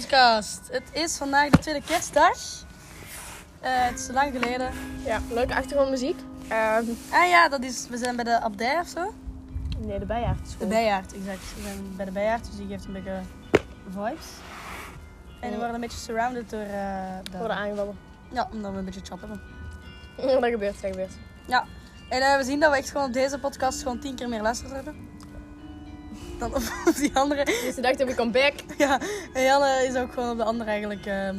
podcast. Het is vandaag de tweede kerstdag. Eh, het is lang geleden. Ja, leuke achtergrondmuziek. Ehm Ah ja, dat is, we zijn bij de abdij of zo. nee, de bijaard. De bijaard, exact. We zijn bij de bijaard, dus die geeft een beetje vibes. En we worden een beetje surrounded door eh de... Worden aangevallen. Ja, omdat we een beetje chat hebben. dat gebeurt, dat gebeurt. Ja. En eh, we zien dat we echt gewoon op deze podcast gewoon tien keer meer luisteraars hebben. Dan op die andere. Dus ze dachten, we come back. Ja, en Janne is ook gewoon op de andere eigenlijk... ehm,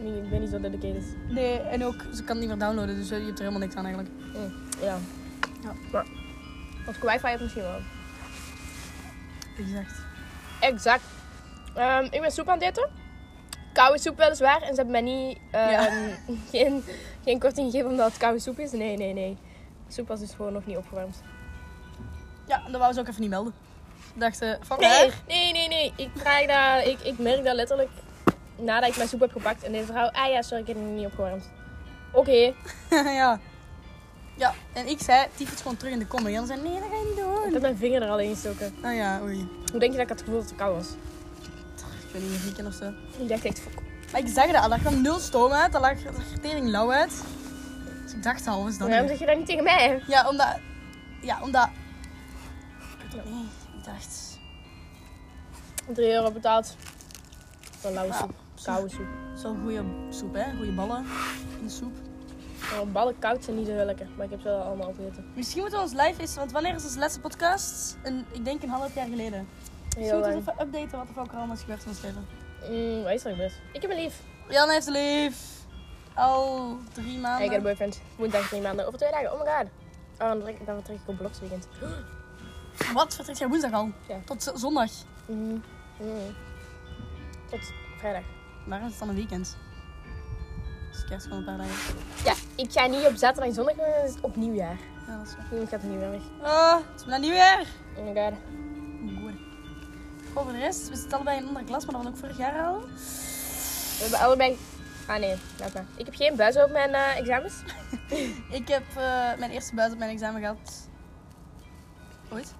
Nee, ik ben niet zo dedicated. Nee, en ook, ze kan het niet meer downloaden, dus eh, je hebt er helemaal niks aan eigenlijk. Mm, ja. Ja. Maar, als ik wifi heb misschien wel. Exact. Exact. Ehm, ik ben soep aan het eten. Koude soep weliswaar. En ze hebben mij niet, ehm, Ja. geen, geen korting gegeven omdat het koude soep is. Nee, nee, nee. De soep was dus gewoon nog niet opgewarmd. Ja, dat wou ze ook even niet melden. Dachten, fuck Nee, nee, nee, nee. Ik, vraag dat, ik, ik merk dat letterlijk nadat ik mijn soep heb gepakt. En deze vrouw, ah ja, sorry, ik heb het niet opgewarmd. Oké. ja. Ja, en ik zei, typ het gewoon terug in de comment. Jan zei, nee, dat ga je niet Ik doen. heb mijn vinger er al in gestoken. Nou ja, oei. Hoe denk je dat ik had het gevoel dat het koud was? Ik weet niet, een weekend of zo. Ik dacht echt, fuck. Maar ik zag dat, er lag gewoon nul stoom uit. Er lag er tering lauw uit. Dus ik dacht al, is dat Waarom zeg je dat niet tegen mij? Ja, omdat... Ja, omdat... Ik dacht... 3 euro betaald. Voor lauwe soep. Koude soep. Zo'n goede soep, hè? Goede ballen in de soep. Nou, ballen koud zijn niet zo lekker. Maar ik heb ze wel allemaal opgegeten. Misschien moeten we ons live is, want wanneer is onze laatste podcast? Een, ik denk een half jaar geleden. Heel moeten we even updaten wat er ook allemaal is gebeurd in ons leven. Mm, er gebeurd? Ik heb een lief. Jan heeft een lief. Al drie maanden. Ik heb een boyfriend. Woensdag drie maanden. Over twee dagen. Oh my god. Oh, dan vertrek, dan vertrek ik op bloksweekend. Wat? Vertrekt jij woensdag al? Ja. Tot zondag. Mm. Mm. Tot vrijdag. Waarom is het dan een weekend? Dus kerst gewoon een paar dagen. Ja, ik ga niet op zaterdag en zondag, maar is het op nieuwjaar. Ja, dat is waar. Nu gaat het nieuwjaar weg. Oh, het is nieuwjaar. Oh my god. Goed. Goh, voor de rest, we zitten allebei in een andere klas, maar dat was ook vorig jaar al. We hebben allebei... Ah nee, laat maar. Ik heb geen buis op mijn eh, examens. Ik heb eh, mijn eerste buis op mijn examen gehad. Ooit?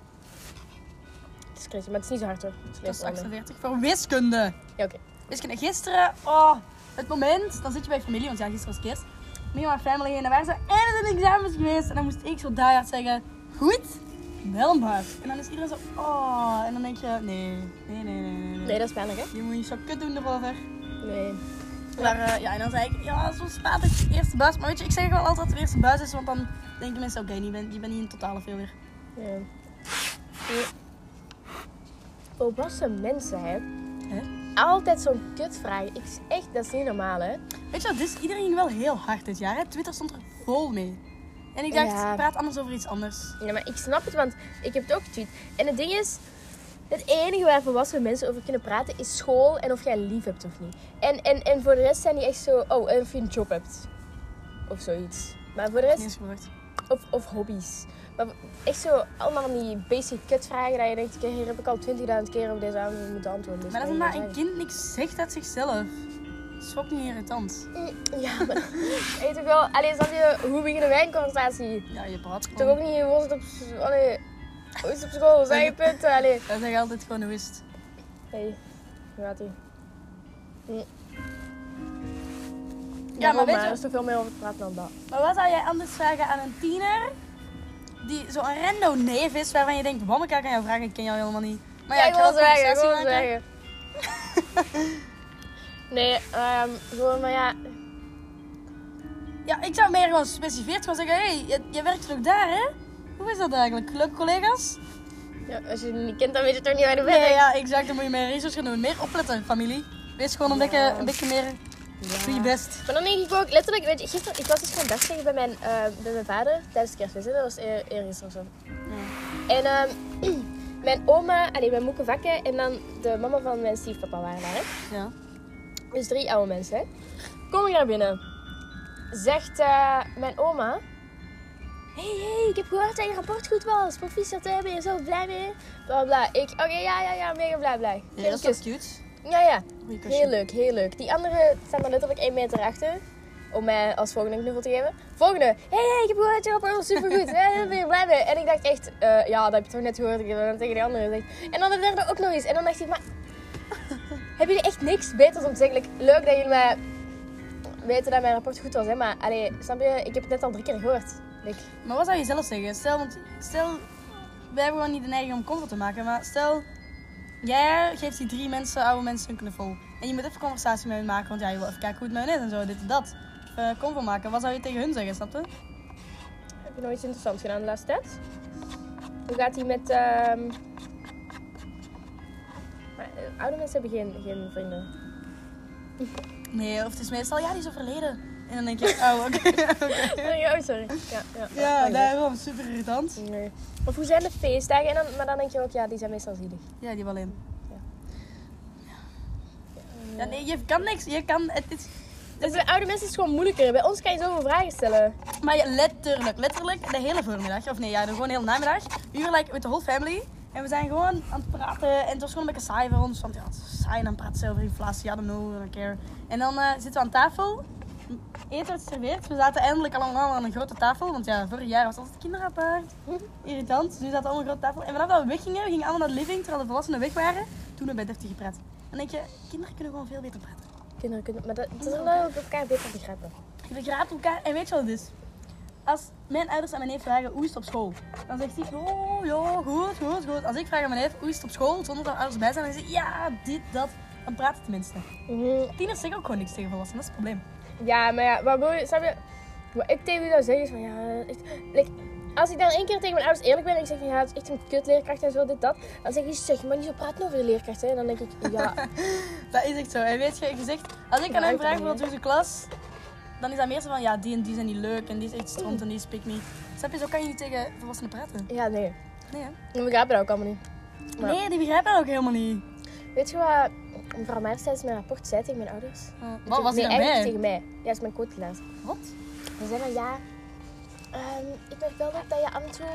Maar het is niet zo hard hoor. Het is Dat is leuk 48 voor wiskunde. Ja, oké. Wiskunde. Gisteren, oh, het moment, dan zit je bij familie, want ja, gisteren was kerst. Me en mijn family en dan waren ze en een examens geweest. En dan moest ik zo hard zeggen, goed, wel buis. En dan is iedereen zo, oh, en dan denk je, nee, nee, nee, nee, nee. nee. Nee, dat is pijnlijk hè? Je moet je zo kut doen erover. Nee. Maar eh, ja, en dan zei ik, ja, zo staat het, eerste buis. Maar weet je, ik zeg wel altijd dat het de eerste buis is, want dan denken mensen, oké, je, bent, je bent niet een totale failure. Ja. Ja. Volwassen mensen, hè? Hè? Altijd zo'n kutvraag. Ik, echt, dat is niet normaal, hè? Weet je wat, dit is iedereen ging wel heel hard dit jaar. Hè? Twitter stond er vol mee. En ik dacht, Ja. praat anders over iets anders. Ja, maar ik snap het, want ik heb het ook getweet. En het ding is, het enige waar volwassen mensen over kunnen praten is school en of jij lief hebt of niet. En, en, en voor de rest zijn die echt zo, oh, en of je een job hebt. Of zoiets. Maar voor de rest, of, of hobby's. Maar echt zo, allemaal van die basic kutvragen dat je denkt, hier heb ik al 20.000 keer op deze avond moeten antwoorden. Dus Maar dat omdat een kind niks zegt uit zichzelf. Dat is ook niet irritant. Mm, Ja, maar weet je wel, allee, snap je, hoe beginnen wij een conversatie? Ja, je praat Toch gewoon. ook niet, hoe was het op, allee, hoe is het op school? Zeg je punten, allee. Wij zeggen altijd gewoon hoe is het. Hé, hoe gaat ie? Ja, maar weet Er je, is er veel meer over te praten dan dat. maar wat zou jij anders vragen aan een tiener die zo'n rando neef is waarvan je denkt, waarom kan ik aan jou vragen, ik ken jou helemaal niet. Maar ja, ik wil wel zeggen, ik conversatie wil maken. zeggen. nee, ehm, gewoon, maar ja. Ja, ik zou meer gewoon specifiek gewoon zeggen, hé, hey, je, je werkt toch daar, hè? Hoe is dat eigenlijk? Leuke collega's? ja. Als je het niet kent, dan weet je toch niet waar je bent. Nee, ja, exact. Dan moet je meer research gaan doen. Meer opletten, familie. Wees gewoon een, Ja. beetje, een beetje meer... Doe je best. Maar dan denk ik ook, letterlijk, weet je, gisteren, ik was dus gewoon dag zeggen bij mijn, eh, bij mijn vader tijdens hè. Dat was eer, eergisteren of zo. En ehm, mijn oma, allee, mijn moeke vakken en dan de mama van mijn stiefpapa waren daar, hè. Ja. Dus drie oude mensen, hè. Kom ik naar binnen. Zegt eh, mijn oma... Hé, hey, hey, ik heb gehoord dat je rapport goed was. Proficiat, hè, ben je zo blij mee? Bla, bla. Ik, oké, ja, ja, ja, mega blij, blij. Ja, dat is cute? Ja, ja. Heel leuk, heel leuk. Die anderen staan er letterlijk één meter achter. Om mij als volgende een knuffel te geven. Volgende. Hé, hey, hey, ik heb gehoord dat je rapport was supergoed. Daar ben je blij mee. En ik dacht echt, eh, ja, dat heb je toch net gehoord. Ik heb dat tegen die anderen gezegd. En dan de derde ook nog eens. En dan dacht ik, maar... Hebben jullie echt niks beters om te zeggen? Like, leuk dat jullie mij weten dat mijn rapport goed was, hè? Maar allee, snap je? Ik heb het net al drie keer gehoord. Like, Maar wat zou je zelf zeggen? Stel, want stel, wij hebben gewoon niet de neiging om comfort te maken, maar stel, jij geeft die drie mensen, oude mensen, een knuffel. En je moet even conversatie met hen maken, want ja, je wil even kijken hoe het met hen is en zo, dit en dat. Even comfort maken. Wat zou je tegen hun zeggen, snap je? heb je nog iets interessants gedaan de laatste tijd? Hoe gaat die met... ehm Maar, eh, oude mensen hebben geen, geen vrienden. Nee, of het is meestal, ja, die is overleden. En dan denk je, oh, oké. oh, sorry. Ja, ja. Ja, daarom, super irritant. Nee. Of hoe zijn de feestdagen? En dan, maar dan denk je ook, ja, die zijn meestal zielig. Ja, die wel in. Ja. Ja, nee, je kan niks. Je kan, het is, Dus bij oude mensen is het gewoon moeilijker. Bij ons kan je zoveel vragen stellen. Maar je, letterlijk, letterlijk de hele voormiddag, of nee, ja, gewoon de hele namiddag, we were like with the whole family. En we zijn gewoon aan het praten en het was gewoon een beetje saai voor ons. Want ja, het is saai en dan praten ze over inflatie, I don't know, I don't care. En dan eh, zitten we aan tafel, eten wordt geserveerd. We zaten eindelijk allemaal aan een grote tafel, want ja, vorig jaar was het altijd kinderapart. Irritant, dus nu zaten we allemaal aan een grote tafel. En vanaf dat we weggingen, we gingen allemaal naar de living, terwijl de volwassenen weg waren. Toen we bij deftig gepraat. Dan denk je, kinderen kunnen gewoon veel beter praten. Kinderen kunnen... Maar dat, dat is wel elkaar beter begrijpen. Je begrijpt elkaar. En weet je wat het is? Als mijn ouders aan mijn neef vragen hoe is het op school, dan zegt hij, oh ja, goed, goed, goed. Als ik vraag aan mijn neef hoe is het op school, zonder dat ouders bij zijn, dan zegt hij, ja, dit, dat. Dan praat het tenminste. Mhm. Tieners zeggen ook gewoon niks tegen volwassenen, dat is het probleem. Ja, maar ja, wat wil je... Snap je? Wat ik tegen u zou zeggen is van, ja... Echt, like, als ik dan één keer tegen mijn ouders eerlijk ben en ik zeg van, ja, het is echt een kutleerkracht en zo, dit, dat. Dan zeg je, zeg maar niet zo praten over de leerkracht, hè. En dan denk ik, ja... Dat is echt zo. En weet je, je zegt, als ik aan hem vraag hoe is de klas, dan is dat meer zo van, ja, die en die zijn niet leuk en die is echt stront en die is pick me. Snap je, zo kan je niet tegen volwassenen praten. Ja, nee. Nee, hè? We begrijpen dat ook allemaal niet. Maar- Nee, die begrijpen dat ook helemaal niet. Weet je wat mevrouw Meijers tijdens mijn rapport zei tegen mijn ouders? Wat was nee, hij eigenlijk tegen mij. Ja, is mijn co-lezer. Wat? Ze zei van, ja... ik merk wel dat, je af en toe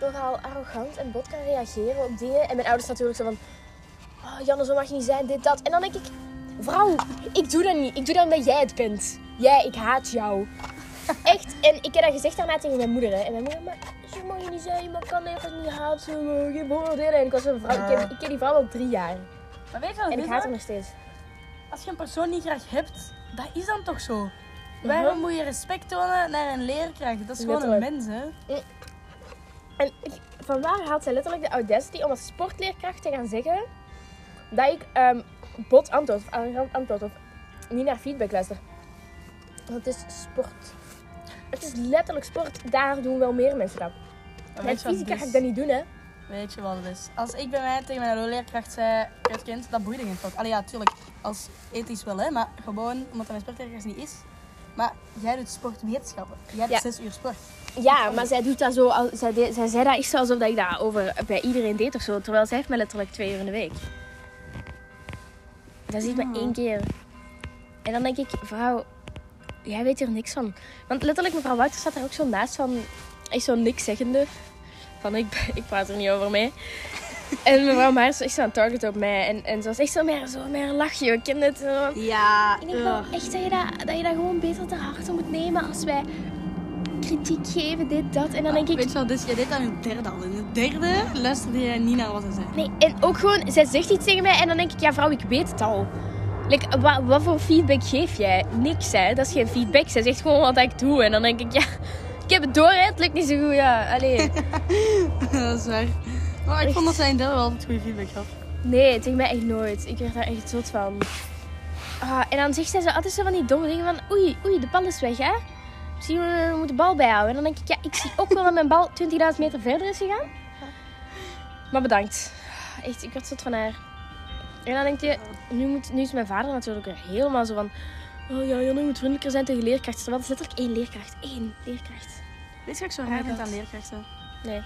nogal arrogant en bot kan reageren op dingen. En mijn ouders natuurlijk zo van... Oh, Janne, zo mag je niet zijn, dit, dat. En dan denk ik... Vrouw, ik doe dat niet. Ik doe dat omdat jij het bent. Jij, ik haat jou. Echt. En ik heb dat gezegd daarna tegen mijn moeder. Hè. En mijn moeder, maar zo mag je niet zijn. Maar kan even niet haten. Geen beoordelen. En ik was een vrouw. Ik ken, ik ken die vrouw al drie jaar. Maar weet je wat het En ik is, haat hem nog steeds. Als je een persoon niet graag hebt, dat is dan toch zo? Waarom moet je respect tonen naar een leerkracht? Dat is gewoon een mens, hè? En ik- vandaar haalt zij letterlijk de audacity om als sportleerkracht te gaan zeggen dat ik ehm, bot antwoord of arrogant antwoord of niet naar feedback luister. Want het is sport. Het is letterlijk sport. Daar doen wel meer mensen dat. Met fysica ga ik dat niet doen, hè. Weet je wat het is? Als ik bij mij tegen mijn leerkracht zei, kutkind, dat boeide geen fuck. Allee, ja, tuurlijk, als ethisch wel, hè. Maar gewoon, omdat dat mijn sportleerkracht niet is. Maar jij doet sportwetenschappen. Jij hebt Ja. zes uur sport. Ja, maar zij doet dat zo. al- Zij, zij zei dat echt alsof dat ik dat over bij iedereen deed of zo. Terwijl zij heeft me letterlijk twee uur in de week. Dat ziet Ja. één keer. En dan denk ik, vrouw, jij weet hier niks van. Want letterlijk, mevrouw Wouter staat er ook zo naast van, echt zo niks zeggende. Van, ik, ik praat er niet over mee. En mevrouw Maars is echt zo aan target op mij. En, en ze was echt zo meer, zo meer een lachje. Ik ken het. zo. Ja, Ik denk wel echt dat je dat, dat je dat gewoon beter ter harte moet nemen als wij kritiek geven, dit, dat. En dan denk ik, Weet je wat, dus jij deed in het derde al. In het derde luisterde jij niet naar wat ze zei. nee. En ook gewoon, zij zegt iets tegen mij en dan denk ik, ja vrouw, ik weet het al. Like, wat, wat voor feedback geef jij? Niks, hè. Dat is geen feedback. Zij zegt gewoon wat ik doe. En dan denk ik, ja, heb het door, hè. Het lukt niet zo goed, ja. Allee. dat is waar. Maar ik Echt. vond dat zij in wel altijd goede feedback gaf. Nee, tegen mij echt nooit. Ik werd daar echt zot van. Ah, en dan zegt zij zo altijd zo van die domme dingen van... Oei, oei, de bal is weg, hè. Misschien we we moeten de bal bijhouden. En dan denk ik, ja, ik zie ook wel dat mijn bal 20.000 meter verder is gegaan. Maar bedankt. Echt, ik werd zot van haar. En dan denk je, nu, moet, nu is mijn vader natuurlijk weer helemaal zo van... Oh ja, Janne moet vriendelijker zijn tegen leerkrachten. Terwijl het is letterlijk één leerkracht. Één leerkracht. Weet je wat ik zo raar vind God. aan leerkrachten? Nee.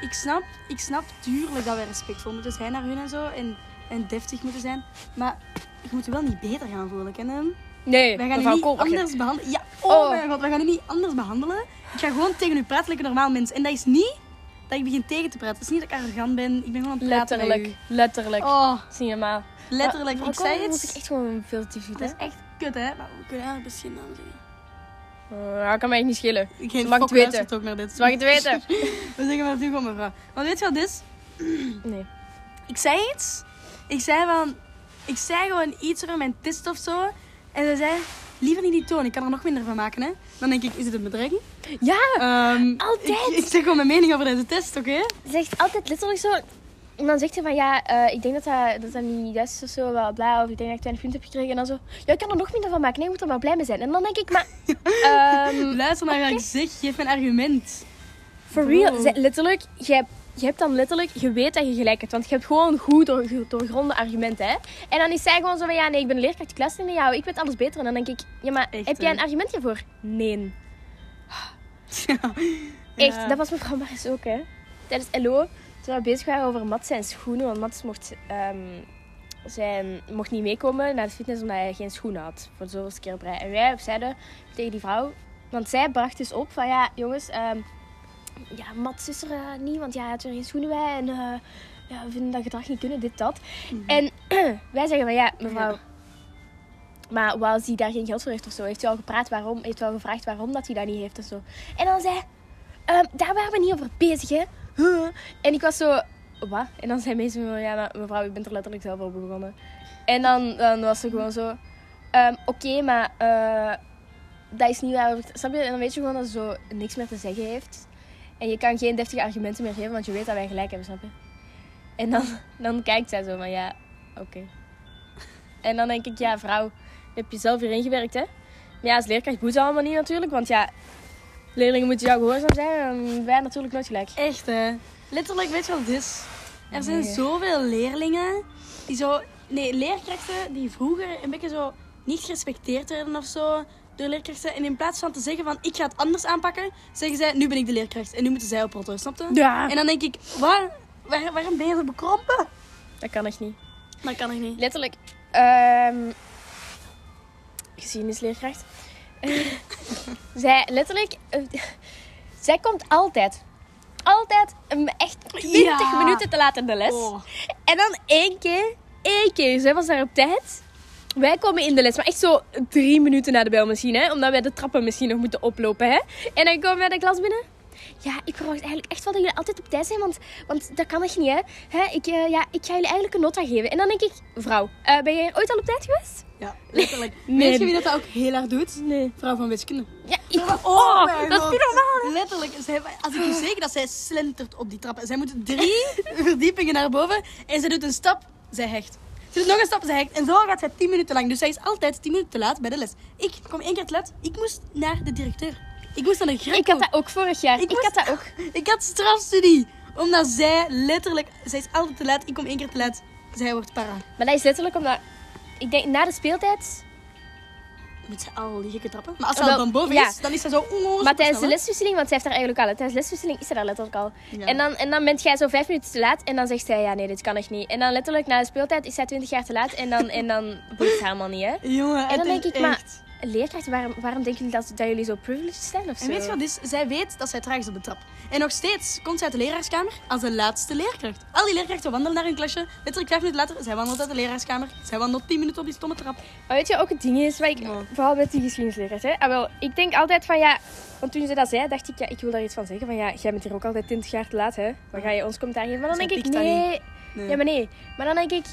Ik snap, ik snap tuurlijk dat wij respectvol moeten zijn naar hun en zo. En, en deftig moeten zijn. Maar je moet je wel niet beter gaan voelen, kennen? Nee, Wij gaan u mevrouw niet anders behandelen. Ja, oh, Oh. mijn god, wij gaan u niet anders behandelen. Ik ga gewoon tegen u praten, like een normaal mens. En dat is niet dat ik begin tegen te praten. Het is niet dat ik arrogant ben. Ik ben gewoon aan het praten Letterlijk. Letterlijk. Oh, Zie je maar. letterlijk. Maar- ik zei iets. moet ik echt gewoon veel te Dat is echt kut, hè? Maar we kunnen eigenlijk best geen naam zeggen. Uh, ja, kan mij echt niet schelen. Ik mag het weten. ook naar dit. Ze mag het weten. We zeggen maar natuurlijk gewoon mevrouw. Maar weet je wat dit is? Nee. Ik zei iets. Ik zei van... ik zei gewoon iets over mijn test of zo. En ze zei, liever niet die toon, ik kan er nog minder van maken, hè. Dan denk ik, is het een bedreiging? Ja, Ehm, Altijd. Ik, ik zeg gewoon mijn mening over deze test, oké? ze zegt altijd letterlijk zo. En dan zegt ze van ja, eh, ik denk dat dat, dat dat niet juist is of zo, bla bla. Of ik denk dat ik 20 punten heb gekregen. En dan zo, ja, ik kan er nog minder van maken. Nee, je moet er wel blij mee zijn. En dan denk ik, maar. ehm, Luister naar wat ik zeg, geef mijn argument. For real, Bro. letterlijk, je hebt, je hebt dan letterlijk, je weet dat je gelijk hebt. Want je hebt gewoon goed door, doorgronde argumenten, hè. En dan is zij gewoon zo van, ja, nee, ik ben een leerkracht, ik luister naar jou, ik weet alles beter. En dan denk ik, ja, maar Echt, heb jij een argument hiervoor? Nee. Echt, dat was mevrouw Maris ook, hè. Tijdens LO, toen we bezig waren over Mats zijn schoenen. Want Mats mocht, ehm, zijn, mocht niet meekomen naar de fitness omdat hij geen schoenen had. Voor zoveelste keer op rij. En wij zeiden tegen die vrouw... Want zij bracht dus op van, ja, jongens... ehm, ja, Mats is er eh, niet, want ja, hij had er geen schoenen bij. En eh, ja, we vinden dat gedrag niet kunnen, dit, dat. En wij zeggen van, ja, mevrouw... Ja. Maar als hij daar geen geld voor heeft of zo, heeft hij al gepraat waarom, heeft al gevraagd waarom dat hij dat niet heeft of zo. En dan zei, ehm, daar waren we niet over bezig, hè. En ik was zo, wat? En dan zei mensen van, ja, maar mevrouw, u bent er letterlijk zelf over begonnen. En dan, dan was ze gewoon zo, ehm, oké, maar eh, dat is niet waar. Snap je? En dan weet je gewoon dat ze zo niks meer te zeggen heeft. En je kan geen deftige argumenten meer geven, want je weet dat wij gelijk hebben, snap je? En dan, dan kijkt zij zo van, ja, oké. En dan denk ik, ja, vrouw, je hebt jezelf hierin gewerkt, hè? Maar ja, als leerkracht moet dat allemaal niet natuurlijk, want ja, leerlingen moeten jou gehoorzaam zijn en wij natuurlijk nooit gelijk. Echt, hè. Letterlijk, weet je wat het is? Er zijn Nee. zoveel leerlingen die zo... Nee, leerkrachten die vroeger een beetje zo niet gerespecteerd werden of zo door leerkrachten. En in plaats van te zeggen van, ik ga het anders aanpakken, zeggen zij, nu ben ik de leerkracht. En nu moeten zij oppotten, snap je? Ja. En dan denk ik, waar, waar, waarom ben je zo bekrompen? Dat kan echt niet. Dat kan ik niet. Letterlijk, ehm geschiedenisleerkracht. zij, letterlijk, eh, zij komt altijd, altijd echt 20 Ja. minuten te laat in de les. Oh. En dan één keer, één keer, zij was daar op tijd. Wij komen in de les, maar echt zo drie minuten na de bel misschien, hè. Omdat wij de trappen misschien nog moeten oplopen, hè. En dan komen wij de klas binnen. Ja, ik verwacht eigenlijk echt wel dat jullie altijd op tijd zijn, want, want dat kan echt niet, hè. hè ik, eh, ja, ik ga jullie eigenlijk een nota geven. En dan denk ik, vrouw, eh, ben jij ooit al op tijd geweest? Ja, letterlijk. Nee. Weet je wie dat, ook heel erg doet? Nee. Vrouw van wiskunde. Ja, Oh, oh, dat is God. niet normaal. Letterlijk, zij, als ik u zeg dat zij slentert op die trappen. Zij moet drie verdiepingen naar boven en zij doet een stap, zij hecht. Ze doet nog een stap, zij hecht. En zo gaat zij tien minuten lang. Dus zij is altijd tien minuten te laat bij de les. Ik kom één keer te laat. Ik moest naar de directeur. Ik moest naar de grap. Ik had dat ook vorig jaar. Ik, Ik had dat ook. Ik had strafstudie. Omdat zij letterlijk... Zij is altijd te laat. Ik kom één keer te laat. Zij wordt para. Maar dat is letterlijk omdat... Ik denk, na de speeltijd... Moet zij al die gekke trappen? Maar als ze dan boven ja. is, dan is zij zo... Maar tijdens de leswisseling, want zij heeft daar eigenlijk al. hè. Tijdens de leswisseling is ze daar letterlijk al. Ja. En, dan, en dan bent jij zo vijf minuten te laat. En dan zegt zij, ja nee, dit kan echt niet. En dan letterlijk na de speeltijd is zij twintig jaar te laat. En dan, en dan boeit het haar helemaal niet, hè. Jongen, En dan het denk is ik, maar leerkrachten, waarom, waarom denken jullie dat, dat jullie zo privileged zijn of zo? En weet je wat is? Zij weet dat zij traag is op de trap. En nog steeds komt zij uit de leraarskamer als de laatste leerkracht. Al die leerkrachten wandelen naar hun klasje. Letterlijk vijf minuten later, zij wandelt uit de leraarskamer. Zij wandelt tien minuten op die stomme trap. Maar weet je, ook het ding is, wat ik, vooral met die geschiedenisleerkracht, hè. Ah, wel, ik denk altijd van, ja... Want toen ze dat zei, dacht ik, ja, ik wil daar iets van zeggen. Van ja, jij bent hier ook altijd 20 jaar te laat, hè. Dan ga je ons commentaar geven. Maar dan denk ik, nee... Nee. Ja, maar nee. Maar dan denk ik,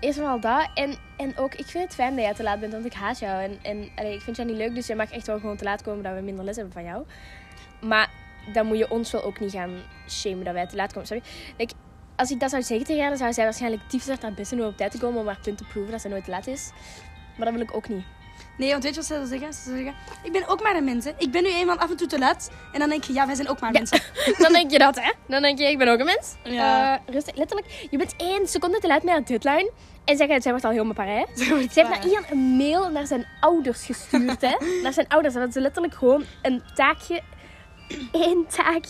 en vooral dat. En, en ook, ik vind het fijn dat jij te laat bent, want ik haat jou. En, en ik vind jou niet leuk, dus jij mag echt wel gewoon te laat komen dat we minder les hebben van jou. Maar dan moet je ons wel ook niet gaan shamen dat wij te laat komen. Je? Like, als ik dat zou zeggen tegen haar, dan zou zij waarschijnlijk diefst haar best doen om op tijd te komen om haar punt te proeven dat ze nooit te laat is. Maar dat wil ik ook niet. Nee, want weet je wat ze zeggen? Ze zeggen, ik ben ook maar een mens. Hè. Ik ben nu eenmaal af en toe te laat. En dan denk je, ja, wij zijn ook maar mensen. Dan denk je dat, hè? Dan denk je, ik ben ook een mens. Ja. Eh, rustig, letterlijk. Je bent één seconde te laat met haar deadline. En zeg, zij wordt al helemaal parij. Ze heeft naar Ian een mail naar zijn ouders gestuurd, hè? naar zijn ouders. Dat ze letterlijk gewoon een taakje... Eén taak.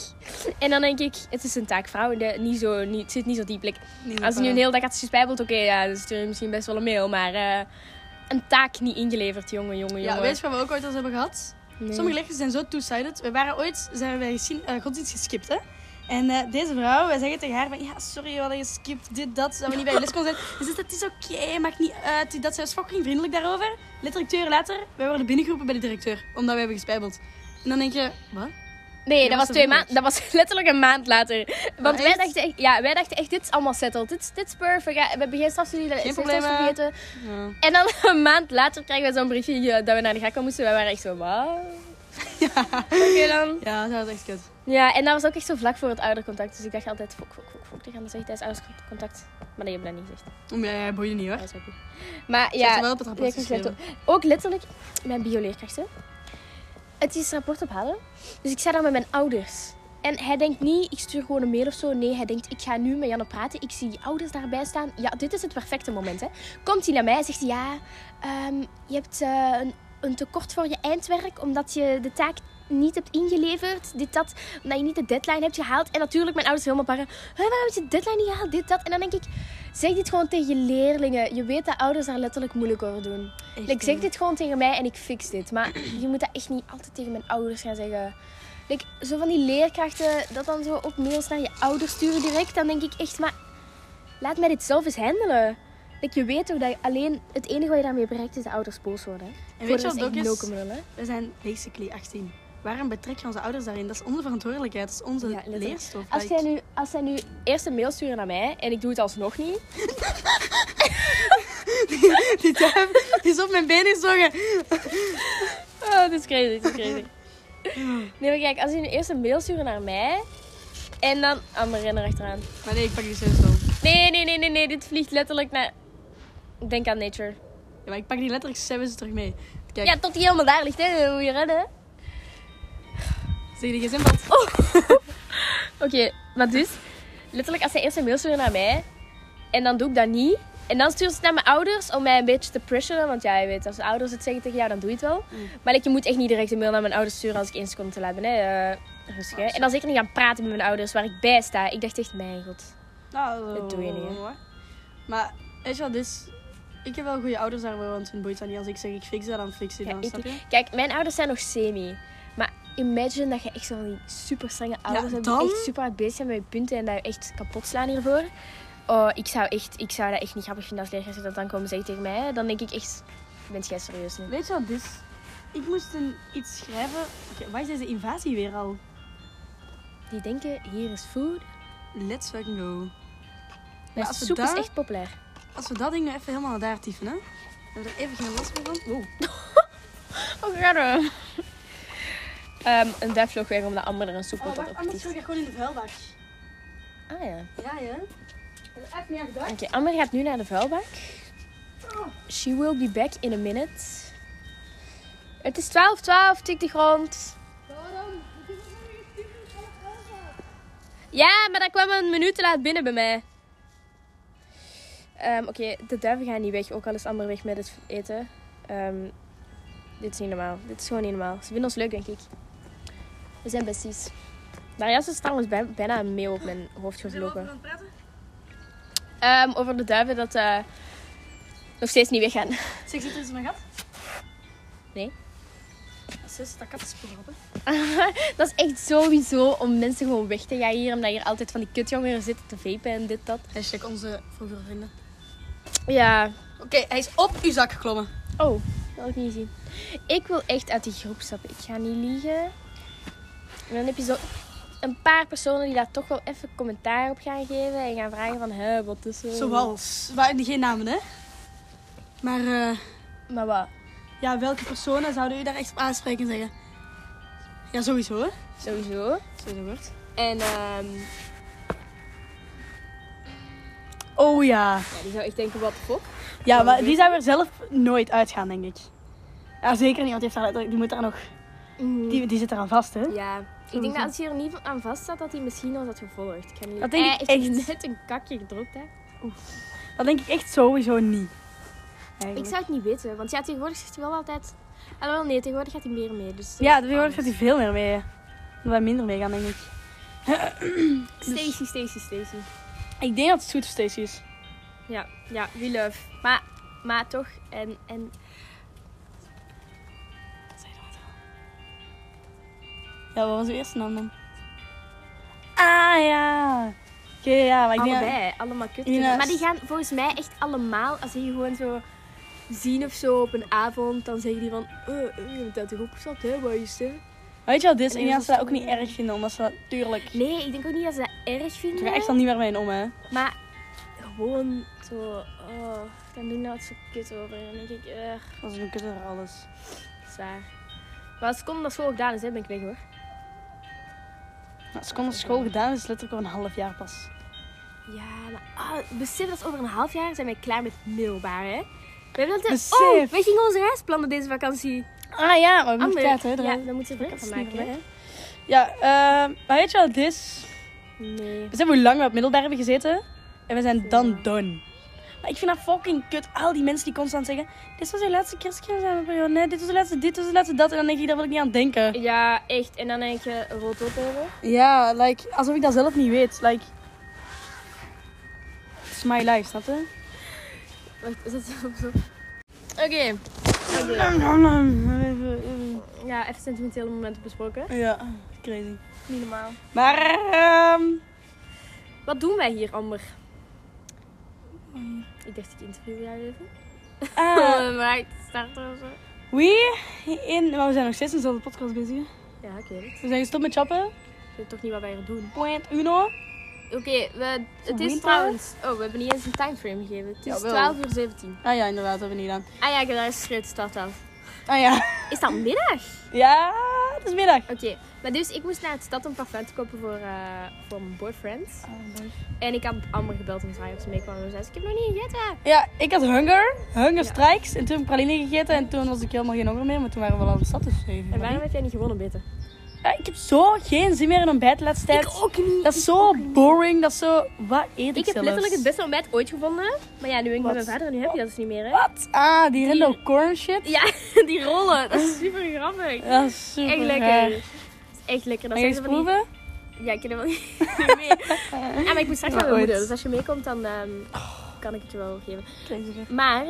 En dan denk ik, het is een taakvrouw. De, niet zo, niet, het zit niet zo. Nee, Als ze nu een hele dag had gespijbeld, oké, ja, dan stuur je misschien best wel een mail. Maar eh, een taak niet ingeleverd, jongen, jongen, jongen. Ja, weet je wat we ook ooit al hebben gehad? Nee. Sommige leerkrachten zijn zo two-sided. We waren ooit, zijn wij gezien, eh, godsdienst geskipt, hè. En eh, deze vrouw, wij zeggen tegen haar van, ja, sorry, we hadden geskipt, dit, dat, dat we niet bij je les konden zijn. Ze zegt, het is oké, maakt niet uit. Dat zij was fucking vriendelijk daarover. Letterlijk twee uur later, wij worden binnengeroepen bij de directeur, omdat we hebben gespijbeld. En dan denk je, wat? Nee, dat was twee maanden. Dat was letterlijk een maand later. Want wij dachten echt, ja, wij dachten echt, dit is allemaal settled. Dit, is- dit is perfect. Ja, we hebben geen strafstudie, dat is vergeten. Ja. En dan een maand later krijgen we zo'n briefje dat we naar de gekko moesten. Wij waren echt zo, wat? Oké dan. Ja, dat was echt kut. Ja, en dat was ook echt zo vlak voor het oudercontact. Dus ik dacht altijd, fok, fok, fok, fok. Die gaan zeggen tijdens oudercontact. Maar nee, je hebt dat niet gezegd. Ja, ja, boeide niet hoor. Dat is oké. Maar ja, wel op het rapport Ja, ook letterlijk mijn bioleerkrachten. Het is rapport ophalen. Dus ik sta daar met mijn ouders. En hij denkt niet, ik stuur gewoon een mail of zo. Nee, hij denkt, ik ga nu met Janne praten. Ik zie die ouders daarbij staan. Ja, dit is het perfecte moment. Hè. Komt hij naar mij en zegt ja, ehm, je hebt eh, een, een tekort voor je eindwerk. Omdat je de taak niet hebt ingeleverd. Dit, dat. Omdat je niet de deadline hebt gehaald. En natuurlijk mijn ouders helemaal parren. "Huh, waarom heb je de deadline niet gehaald? Dit, dat. En dan denk ik, zeg dit gewoon tegen je leerlingen. Je weet dat ouders daar letterlijk moeilijk over doen. Echt, Ik zeg dit gewoon tegen mij en ik fix dit. Maar je moet dat echt niet altijd tegen mijn ouders gaan zeggen. Like, zo van die leerkrachten dat dan zo ook mails naar je ouders sturen direct. Dan denk ik echt, maar laat mij dit zelf eens handelen. Like, je weet toch dat je alleen het enige wat je daarmee bereikt is de ouders boos worden. En weet je wat ook is? We zijn basically 18. Waarom betrek je onze ouders daarin? Dat is onze verantwoordelijkheid. Dat is onze Ja, leerstof. Als zij, nu, als zij nu eerst een mail sturen naar mij en ik doe het alsnog niet. Die duif is op mijn benen gezongen. Oh, dit is crazy, dit is crazy. Nee, maar kijk, als je nu eerst een mail sturen naar mij en dan... Oh, mijn renner achteraan. Maar nee, ik pak die zelfs wel. Nee, nee, nee, nee, nee. Dit vliegt letterlijk naar... Denk aan nature. Ja, maar ik pak die letterlijk zelfs terug mee. Kijk, Ja, tot die helemaal daar ligt, hè. Hoe je redden. Zeg gezin valt. Oké, maar dus... Letterlijk, als zij eerst een mail sturen naar mij... En dan doe ik dat niet. En dan stuurt ze het naar mijn ouders om mij een beetje te pressuren. Want ja, je weet, als de ouders het zeggen tegen jou, dan doe je het wel. Mm. Maar like, je moet echt niet direct een mail naar mijn ouders sturen als ik één seconde te laat ben. Hè. Eh, rustig, hè. En dan zeker niet gaan praten met mijn ouders waar ik bij sta. Ik dacht echt, mijn god. Nou, Dat doe je niet, hè. Maar, weet je wat, dus... Ik heb wel goede ouders daarvoor, want hun boeit dat niet. Als ik zeg ik fix dat, dan fix je Ja, dan, ik- snap je? Kijk, mijn ouders zijn nog semi. Maar imagine dat je echt zo van die super strenge ouders hebt. dan- Die echt super hard bezig zijn met je punten en dat je echt kapot slaan hiervoor. Oh, ik zou, echt, ik zou dat echt niet grappig vinden als leerkrachten dat dan komen zeggen tegen mij. Dan denk ik echt, bent jij serieus nu? Weet je wat, dus... Ik moest een, iets schrijven... Wat is deze invasie weer al? Die denken, hier is food. Let's fucking go. We soep daar- is echt populair. Als we dat ding nu even helemaal daar tyfen, hè? Hebben we er even geen last meer van? Wow. Oh, gaan Ehm een duif vloog weg omdat Amber er een soep Oh, had wacht, anders opgetiefd. gooi ik gewoon in de vuilbak. Ah ja. Ja, ja. Even meer gedacht. Oké, Amber gaat nu naar de vuilbak. She will be back in a minute. Het is 12, 12, tik de grond. Ja, maar dat kwam een minuut te laat binnen bij mij. Ehm, Oké, de duiven gaan niet weg, ook al is Amber weg met het eten. Ehm, dit is niet normaal. Dit is gewoon niet normaal. Ze vinden ons leuk, denk ik. We zijn besties. Darius is trouwens bij- bijna een op mijn hoofd het praten? Ehm, over de duiven dat eh, nog steeds niet weggaan. Zeg, zit er eens in mijn gat? Nee. Zus, dat kat is begonnen. dat is echt sowieso om mensen gewoon weg te gaan hier. Omdat hier altijd van die kutjongeren zitten te vapen en dit, dat. Hashtag onze vroegere vrienden. Ja. Oké, hij is op uw zak geklommen. Oh, dat had ik niet gezien. Ik wil echt uit die groep stappen. Ik ga niet liegen. En dan heb je zo een paar personen die daar toch wel even commentaar op gaan geven. En gaan vragen van, hè, wat is er? Zoals. Waar, geen namen, hè? Maar eh, Maar wat? ja, welke personen zouden u daar echt op aanspreken en zeggen? Ja, sowieso, hè? Sowieso. Sowieso wordt. En ehm Oh ja. ja, die zou echt denken, wat de fuck? Ja, maar die zou er zelf nooit uitgaan, denk ik. Ja, zeker niet, want die, heeft daar, die moet daar nog... Die, die zit eraan vast, hè? Ja, ik denk dat als hij er niet aan vast staat, dat hij misschien al had gevolgd. Ik niet... Dat denk hij ik heeft echt. net een kakje gedrukt, hè. Dat denk ik echt sowieso niet. Ik zou het niet weten, want ja, tegenwoordig zegt hij wel altijd... Ah, wel, nee, tegenwoordig gaat hij meer mee, dus... Ja, tegenwoordig gaat hij veel meer mee. Dat wij minder mee gaan, denk ik. Stacy, Stacy, Stacy. Ik denk dat het Sweet Stacy is. Ja, ja, we love. Maar, maar toch, en... en Ja, wat was uw eerste naam dan? Ah, ja. Oké, ja, maar ik denk... allebei, allemaal kut. Ja, Maar die gaan volgens mij echt allemaal, als die gewoon zo zien of zo op een avond, dan zeggen die van... Eh, eh, je bent uit de groep gestapt, hè, wat is? Weet je wat, dit is en dat ze dat ook niet wel- erg vinden, omdat ze natuurlijk... Nee, ik denk ook niet dat ze dat erg Ze vinden. gaan echt al niet meer mee om, hè. Maar gewoon zo, oh, dan doen dat zo kut over. En dan denk ik, eh, Dat is een kutter alles. zwaar. Maar als het komt naar school gedaan is, hè, ben ik weg hoor. Nou, seconde school gedaan is letterlijk al een half jaar pas. Ja, maar ah, besef dat over een half jaar zijn wij klaar met middelbaar, hè? We hebben dat Besef. Oh, wij gingen onze reis plannen deze vakantie. Ah ja, maar we moeten hè. Ja, dan moeten we Dat van maken, hè? Ja, eh, maar weet je wat het is? Nee. We hebben hoe lang we op middelbaar hebben gezeten. En we zijn dan done. Maar ik vind dat fucking kut. Al die mensen die constant zeggen... Dit was je laatste kerstperiode. Nee, dit was de laatste dit, was de laatste dat. En dan denk ik, daar wil ik niet aan denken. Ja, echt. En dan denk je, rood op hebben. Ja, like, alsof ik dat zelf niet weet. Like... It's my life, snap je? Wacht, is dat zo? zo? Oké. Ja, even sentimentele momenten besproken. Ja, crazy. Niet normaal. Maar, ehm... Wat doen wij hier, Amber? Ik dacht, ik interview jou even. ah, maar ik starten of zo. we in... Maar we zijn nog steeds in dezelfde podcast bezig. Ja, ik weet het. We zijn gestopt met chappen. Ik weet toch niet wat wij hier doen. Point uno. Oké, we- het is trouwens... Oh, we hebben niet eens een timeframe gegeven. Het is Jawel. 12 uur 17. Ah ja, inderdaad, dat hebben we niet gedaan. Ah ja, ik heb daar geschreven, start af. Ah ja. Is dat middag? Ja, het is middag. Oké, maar dus ik moest naar het stad om parfum te kopen voor, eh, voor mijn boyfriend. En ik had Amber gebeld om te vragen of ze mee kwam. En ze zei, ik heb nog niet gegeten. Ja, ik had hunger. Hunger Ja. strikes. En toen heb ik praline gegeten. En toen was ik helemaal geen honger meer. Maar toen waren we al aan de stad. Dus even. En waarom heb jij niet gewonnen, beter? Ik heb zo geen zin meer in ontbijt de laatste tijd. Ik ook niet. Dat is zo boring. Dat is zo... Wat eet ik, Ik heb zelfs? letterlijk het beste ontbijt ooit gevonden. Maar ja, nu ben ik met mijn vader en nu heb je dat dus niet meer, hè? Wat? Ah, die Rindo corn shit. Ja, die rollen. Dat is super grappig. Dat is super Echt lekker. raar. Echt lekker. Dat zijn eens zo van die- proeven? Ja, ik ken hem wel niet mee. Ja, maar ik moet straks naar mijn moeder. Dus als je meekomt, dan ehm, kan ik het je wel geven. Maar,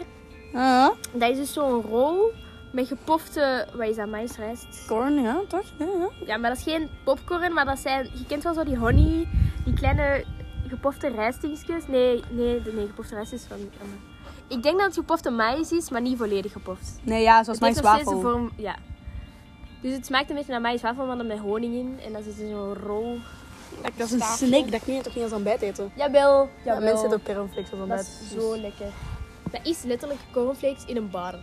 Ah, dat is dus zo'n rol met gepofte... Wat is dat? Maïsrijst? corn, ja, toch? Ja, ja. Ja, maar dat is geen popcorn, maar dat zijn... Je kent wel zo die honey, die kleine gepofte rijstdingetjes. Nee, nee, de, nee, gepofte rijst is van... Ik denk dat het gepofte maïs is, maar niet volledig gepoft. Nee, ja, zoals het mijn heeft nog steeds de wafel. vorm... Ja. Dus het smaakt een beetje naar maïswafel, maar dan met honing in. En dan zit er zo'n rol. Dat is een staafje. snake. Dat kun je toch niet als ontbijt eten? Jawel. Ja, mensen eten ook cornflakes als Dat ontbijt. is zo lekker. Dat is letterlijk cornflakes in een bar.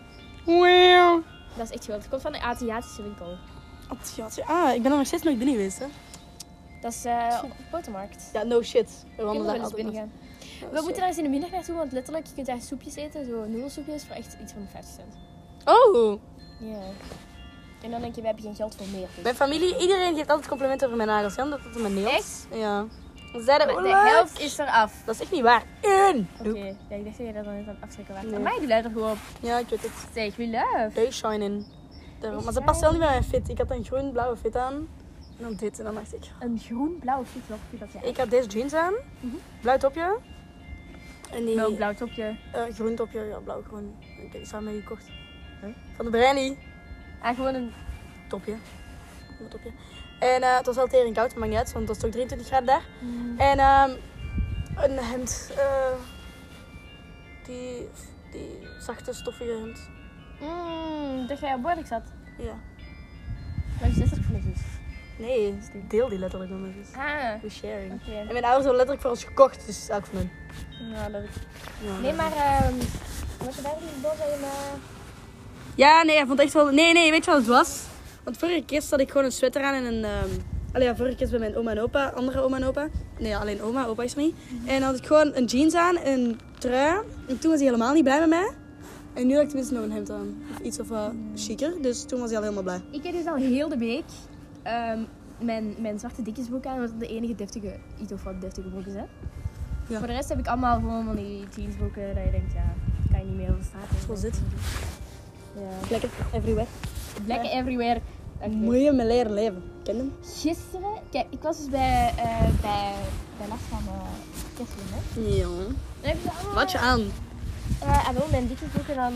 Wow. Dat is echt geweldig. Het komt van een Aziatische winkel. Ah, ik ben er nog steeds nooit binnen geweest, hè? Dat is eh op de botermarkt. Ja, no shit. We wandelen daar altijd binnen gaan. We moeten daar eens in de middag naartoe, want letterlijk, je kunt daar soepjes eten. Zo noedelsoepjes voor echt iets van 50 cent. Oh, Ja. En dan denk je, we hebben geen geld voor meer. Dus. mijn familie, iedereen geeft altijd complimenten over mijn nagels. Ja, omdat het mijn nails. Echt? Ja. De helft is eraf. Dat is echt niet waar. Eén. Oké, ja, ik dacht dat je dat dan even aan het aftrekken was. Nee. Maar die luidt er gewoon op. Ja, ik weet het. Zeg, wie love. Hey, shine in. Daarom. Maar ze past wel niet bij mijn fit. Ik had een groen-blauwe fit aan. En dan dit. En dan dacht ik... Een groen-blauw fit, wat vind dat jij? Ik had deze jeans aan. Mhm. Blauw topje. En die... Welk blauw topje? eh, groen topje. Ja, blauw-groen. Ik heb die samen gekocht. Huh? Van de Brandy. Ah, gewoon een... Topje. Een topje. En eh, het was wel tering koud, maar niet uit, want het was toch 23 graden daar. En ehm, een hemd. eh, die, die zachte, stoffige hemd. Mmm, dat jij op bord zat. Ja. Maar je zit er voor niks. Nee, ik deel die letterlijk mijn zus. Ah, We sharing. oké. En mijn ouders hebben letterlijk voor ons gekocht, dus elk van hun. Ja, dat Ja. Nee, maar... ehm wat je daar niet dat je me... Ja, nee, hij vond echt wel... Nee, nee, weet je wat het was? Want vorige keer had ik gewoon een sweater aan en een... Allee, ja, vorige keer bij mijn oma en opa, andere oma en opa. Nee, alleen oma, opa is er niet. En dan had ik gewoon een jeans aan en een trui. En toen was hij helemaal niet blij met mij. En nu had ik tenminste nog een hemd aan. Of iets of wat chiquer. Dus toen was hij al helemaal blij. Ik heb dus al heel de week ehm, mijn, mijn zwarte dikjesbroek aan. Dat de enige deftige, iets of wat deftige broek is, hè. Ja. Voor de rest heb ik allemaal gewoon van die jeansbroeken dat je denkt, ja, kan je niet meer over straat. Zoals dit. Ja. Lekker, everywhere. Lekker everywhere. Moet je me leren leven. Ken je hem? Gisteren, kijk, ik was dus bij, eh bij, bij Lars van uh. Ja. Allemaal... Wat je aan? Eh, en wel mijn dikjesbroek en dan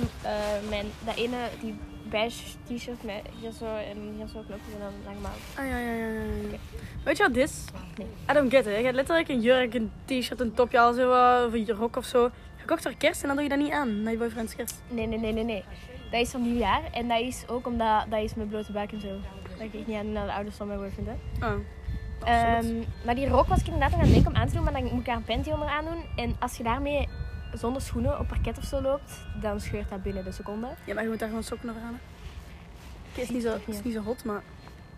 mijn, dat ene, die beige t-shirt met hier zo en hier zo knopjes en dan lang maar. Ah, ja, ja, ja, ja. Weet je wat dit is? Nee. I don't get it. Je hebt letterlijk een jurk, een t-shirt, een topje al zo, of een rok of zo. Gekocht voor kerst en dan doe je dat niet aan. Naar je boyfriend's kerst. Nee, nee, nee, nee, nee. Dat is van nieuwjaar en dat is ook omdat dat is met blote buik en zo. Dat ik niet aan naar de ouders van mijn boyfriend, hè. Oh. Ehm, maar die rok was ik inderdaad nog aan het denken om aan te doen, maar dan moet ik daar een panty onder aan doen. En als je daarmee zonder schoenen op parket of zo loopt, dan scheurt dat binnen de seconde. Ja, maar je moet daar gewoon sokken over aan. Oké, is, niet zo- is niet zo hot, maar...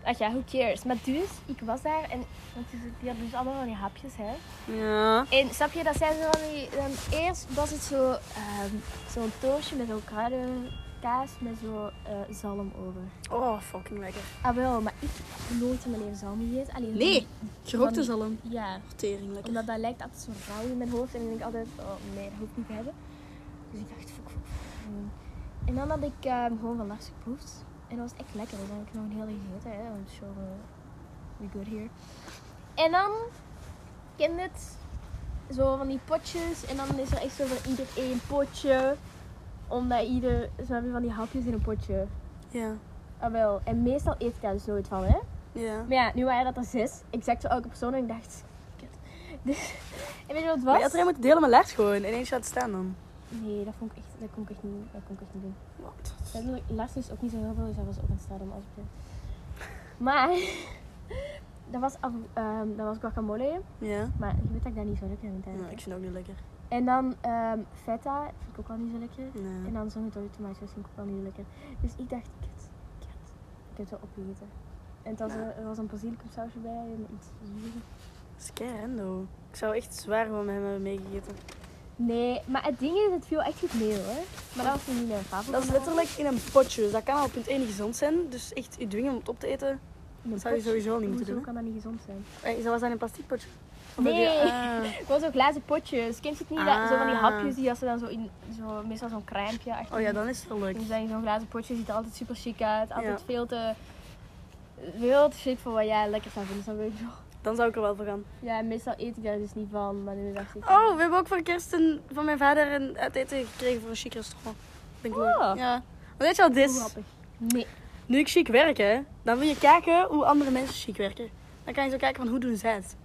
Ach ja, who cares. Maar dus, ik was daar en want die hadden dus allemaal van die hapjes, hè. Ja. En snap je, dat zijn zo van die... Dan eerst was het zo, ehm, zo'n toosje met zo'n kruidenkaas met zo eh, zalm over. Oh, fucking lekker. Ah wel, maar ik heb nooit in mijn leven zalm gegeten. Allee, Nee, gerookte Van- zalm. Ja, Tering, lekker. omdat dat lijkt altijd zo rauw in mijn hoofd. En dan denk ik altijd, oh nee, dat hoef ik niet te hebben. Dus ik dacht, fuck, fuck, fuck. En dan had ik ehm, gewoon van Lars geproefd. En dat was echt lekker. Dus dan heb ik nog een hele gegeten. Hè. Want sure, uh, we good here. En dan, ken het? Zo van die potjes. En dan is er echt zo van ieder één potje. Omdat ieder, zo heb je van die hapjes in een potje. Ja. Ah wel. En meestal eet ik daar dus nooit van, hè. Ja. Maar ja, nu waren dat er zes. Exact zo elke persoon. En ik dacht, kut. Dus, en weet je wat het Maar was? je had er moeten delen met Lars gewoon. Ineens laten staan dan. Nee, dat, vond ik echt, dat kon ik echt niet, dat kon ik echt niet doen. Wat? Lars is ook niet zo heel veel, dus hij was ook aan het als ik Maar, dat was, af, ehm, dat was guacamole. Ja. Maar je weet dat ik dat niet zo lekker vind ja. eigenlijk. Ik vind het ook niet lekker. En dan ehm, feta, vind ik ook wel niet zo lekker. Nee. En dan zo'n tomaatjes vind ik ook wel niet zo lekker. Dus ik dacht. Ik heb het wel opgegeten. En het was, Ja. er was een basilicum sausje bij en iets zuur. Dat is kei. Ik zou echt zwaar van hem hebben meegegeten. Nee, maar het ding is, het viel echt goed mee hoor. Maar dat was niet mijn favoriet. Dat is letterlijk in een potje. Dus dat kan al punt 1 niet gezond zijn. Dus echt je dwingen om het op te eten. Dat zou je sowieso niet moeten doen. kan dat niet gezond zijn? hè? Eh, Was dat in een plastic potje? Nee. ah. Gewoon zo'n glazen potjes. Je het niet? Dat, zo van die Ah. hapjes die als ze dan zo in, zo, meestal zo'n crèmepje achter. Oh ja, dan is het wel leuk. Dan zijn zo'n glazen potje, ziet er altijd super chic uit. Altijd Ja. veel te, veel te shit voor wat jij lekker zou vinden. Snap je wat ik bedoel? Dan zou ik er wel voor gaan. Ja, meestal eet ik daar dus niet van, maar nu dacht ik... Oh, we hebben ook voor kerst een, van mijn vader een uit eten gekregen voor een chic restaurant. Ben ik. Oh. Ja. Maar weet je wat dit is? Nee. Nu ik chic werk, hè, dan wil je kijken hoe andere mensen chic werken. Dan kan je zo kijken van hoe doen zij het.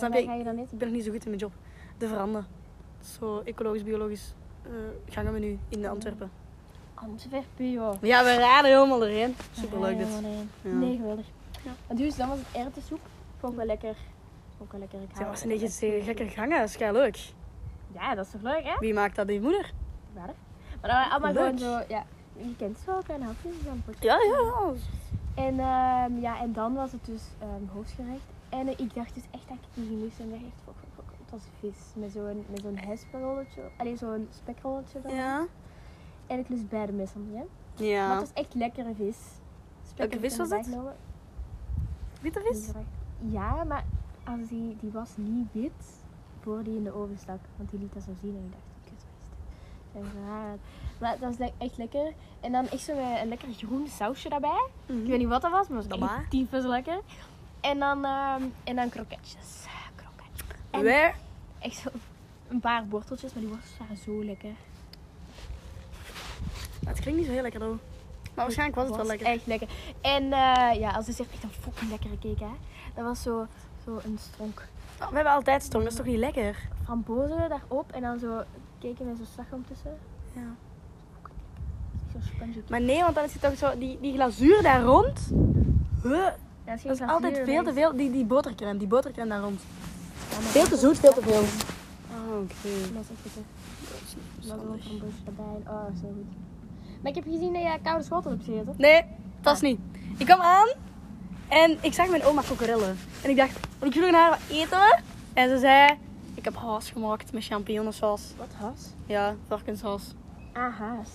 Waar snap je- ga je dan eten? Ik ben nog niet zo goed in mijn job. De veranda. Zo ecologisch, biologisch eh gangenmenu in Antwerpen. Antwerpen, joh. Ja, we raden helemaal erin. Superleuk dit. nee. Ja. Nee, geweldig. Ja. Dus, dan was het erwtensoep. Vond ik wel lekker. Vond ik wel lekker. Ik Ja, was een beetje gekke gangen, dat is leuk. Ja, dat is toch leuk, hè? Wie maakt dat? Die moeder? Dat. Maar dan waren allemaal Leuk. gewoon zo, ja, je kent het wel, kleine hapjes. Dan. Ja, ja, ja. En, ehm, ja, en dan was het dus ehm, hoofdgerecht. En eh, ik dacht dus echt dat ik het niet ging lusten. En dacht echt, fuck, fuck. Het was vis met zo'n met zo'n hespenrolletje. Alleen zo'n spekrolletje. dan. Ja. En ik lust beide meestal niet, hè. Maar Ja. het was echt lekkere vis. Welke vis was het? Witte vis? Ja, maar als die, die was niet wit voor die in de oven stak. Want die liet dat zo zien en ik dacht? Dat is raar. Maar het was echt lekker. En dan echt met een lekker groen sausje daarbij. Ik weet niet wat dat was, maar het was echt lekker. En dan, ehm, en dan kroketjes. Kroketjes. En Wij? echt zo een paar worteltjes, maar die worteltjes waren zo lekker. Het klinkt niet zo heel lekker, hoor. Maar waarschijnlijk was het wel lekker. Echt lekker. En eh, ja, als het zegt echt een fucking lekkere cake, hè. Dat was zo, zo een stronk Oh, we hebben altijd stong, dat is toch niet lekker? frambozen daarop en dan zo keken met zo'n slagroom tussen. Ja. Zo. Maar nee, want dan is het toch zo, die, die glazuur daar rond. Huh, Ja, dat is, altijd veel te veel. Die, die botercrème, die botercrème daar rond. Ja, Veel te zoet, veel te veel. Oh, oké. Dat is echt lekker. Dat is een Oh, zo goed. Maar ik heb gezien dat je koude schotel hebt gegeten. Nee, dat is niet. Ik kwam aan en ik zag mijn oma kokerellen. En ik dacht, want ik vroeg naar haar wat eten. En ze zei, ik heb haas gemaakt met champignonsaus. Wat has? Ja, varkenshaas. Ah, haas.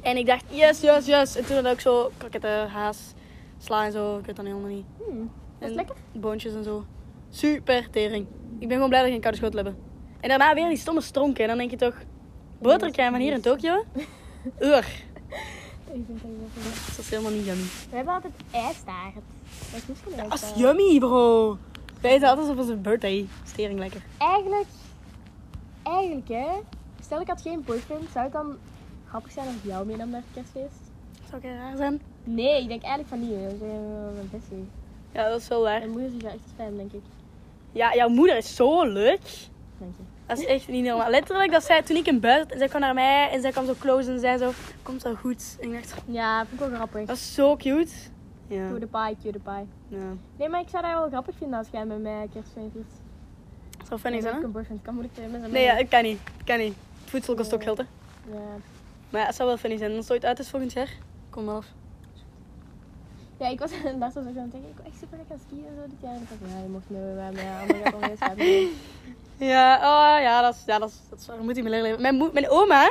En ik dacht, yes, yes, yes. En toen had ik zo kroketten, haas, sla en zo. Ik weet dat helemaal niet. Hmm. Dat is lekker. Boontjes en zo. Super tering. Ik ben gewoon blij dat we geen koude schotel hebben. En daarna weer die stomme stronken. En dan denk je toch, botercrème van hier in Tokio? Ik vind dat is helemaal niet yummy. We hebben altijd ijstaart. Dat is geen Dat is yummy, bro. Wij eten altijd op onze birthday. Stering lekker. Eigenlijk, eigenlijk hè. Stel ik had geen boyfriend, zou het dan grappig zijn als ik jou meenam naar het kerstfeest? Zou ik raar zijn? Nee, ik denk eigenlijk van niet. Dat is eh, mijn bestie. Ja, dat is wel waar. Mijn moeder is daar echt fan, denk ik. Ja, jouw moeder is zo leuk. Dank je. Dat is echt niet normaal. Letterlijk, dat zij toen ik in bed en zij kwam naar mij en zij kwam zo close en zei zo, komt wel goed. En ik dacht, Ja, vind ik wel grappig. dat is zo cute. Ja. Cue the pie, cue the pie. ja. Nee, maar ik zou dat wel grappig vinden als jij met mij kerstfeest viert. Zou funny zijn, Ik hè? een boyfriend kan moeilijk met Nee, ja, ik kan niet. Ik kan niet. Het voedsel kost ook geld, hè? Ja. Maar ja, het zou wel funny zijn. Als het ooit uit is volgend jaar, kom maar af. Ja, ik was laatst was ik aan het denken, ik wil echt super lekker gaan skiën en zo dit jaar. En ik dacht, ja, je mocht nu bij mij, allemaal gaat onweer schrijven. Ja, oh, ja, dat is, ja, dat is, dat is, daar moet me leren leven. Mijn, moe- mijn oma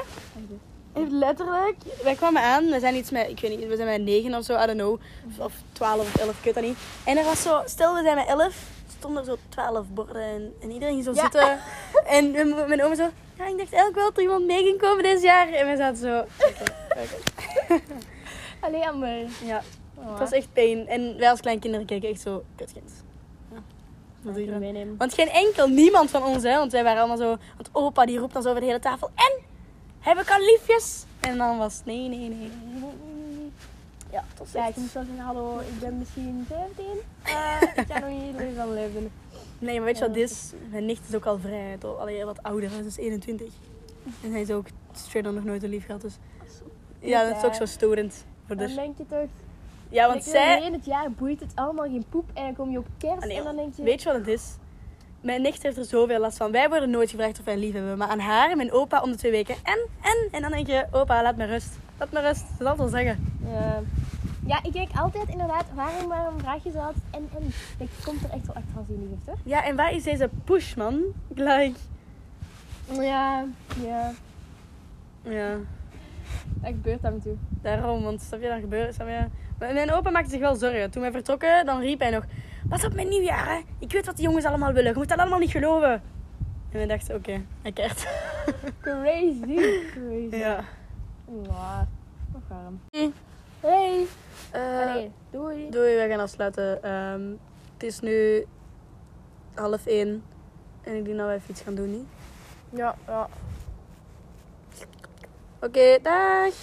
heeft letterlijk... Wij kwamen aan, we zijn iets met, ik weet niet, we zijn met negen of zo, I don't know. Of, twaalf of elf, ik weet dat niet. En er was zo, stel we zijn met elf, stonden er zo twaalf borden en, en iedereen ging zo Ja. zitten. En mijn, mijn oma zo, ja, ik dacht eigenlijk wel dat er iemand mee ging komen dit jaar. En wij zaten zo, oké, oké. Allee, Amber. Ja, Oh, het was echt pijn. En wij als kleinkinderen keken echt zo, kutkind. Ja. Dan? meenemen. Want geen enkel, niemand van ons, hè. Want wij waren allemaal zo... Want opa die roept dan zo over de hele tafel. En? Heb ik al liefjes? En dan was het, nee, nee, nee. Ja, tot Ja, ik moest wel zeggen, hallo, ik ben misschien 17. Eh ik ga nog niet van leven. Nee, maar weet je wat dit is? Mijn nicht is ook al vrij, allee, wat ouder. Ze is 21. En hij is ook straight nog nooit een lief gehad. Dus ja, dat is ook zo storend. Voor Dan dus. denk je toch, Ja, want zij... in het jaar boeit het allemaal geen poep. En dan kom je op kerst Ah, nee, en dan denk je... Weet je wat het is? Mijn nicht heeft er zoveel last van. Wij worden nooit gevraagd of wij een lief hebben. Maar aan haar, mijn opa, om de twee weken. En, en, en dan denk je, opa, laat me rust. Laat me rust. Dat zal wel zeggen. Ja. ja, ik denk altijd inderdaad, waarom, waarom vraag je zo altijd en en? Ik komt er echt wel echt van zien, lief, toch? Ja, en waar is deze push, man? Like, Ja, ja. ja, Dat gebeurt en toe. daarom. Want snap je, dan gebeurt snap je? Mijn opa maakte zich wel zorgen. Toen wij vertrokken, dan riep hij nog... Pas op mijn nieuwjaar, hè. Ik weet wat die jongens allemaal willen. Je moet dat allemaal niet geloven. En wij dachten, oké, hij keert. Crazy. Crazy. ja. Nog warm. Hey. Allee, doei. Doei, wij gaan afsluiten. Ehm, het is nu half één. En ik denk dat wij even iets gaan doen, niet? Ja, ja. Oké, dag.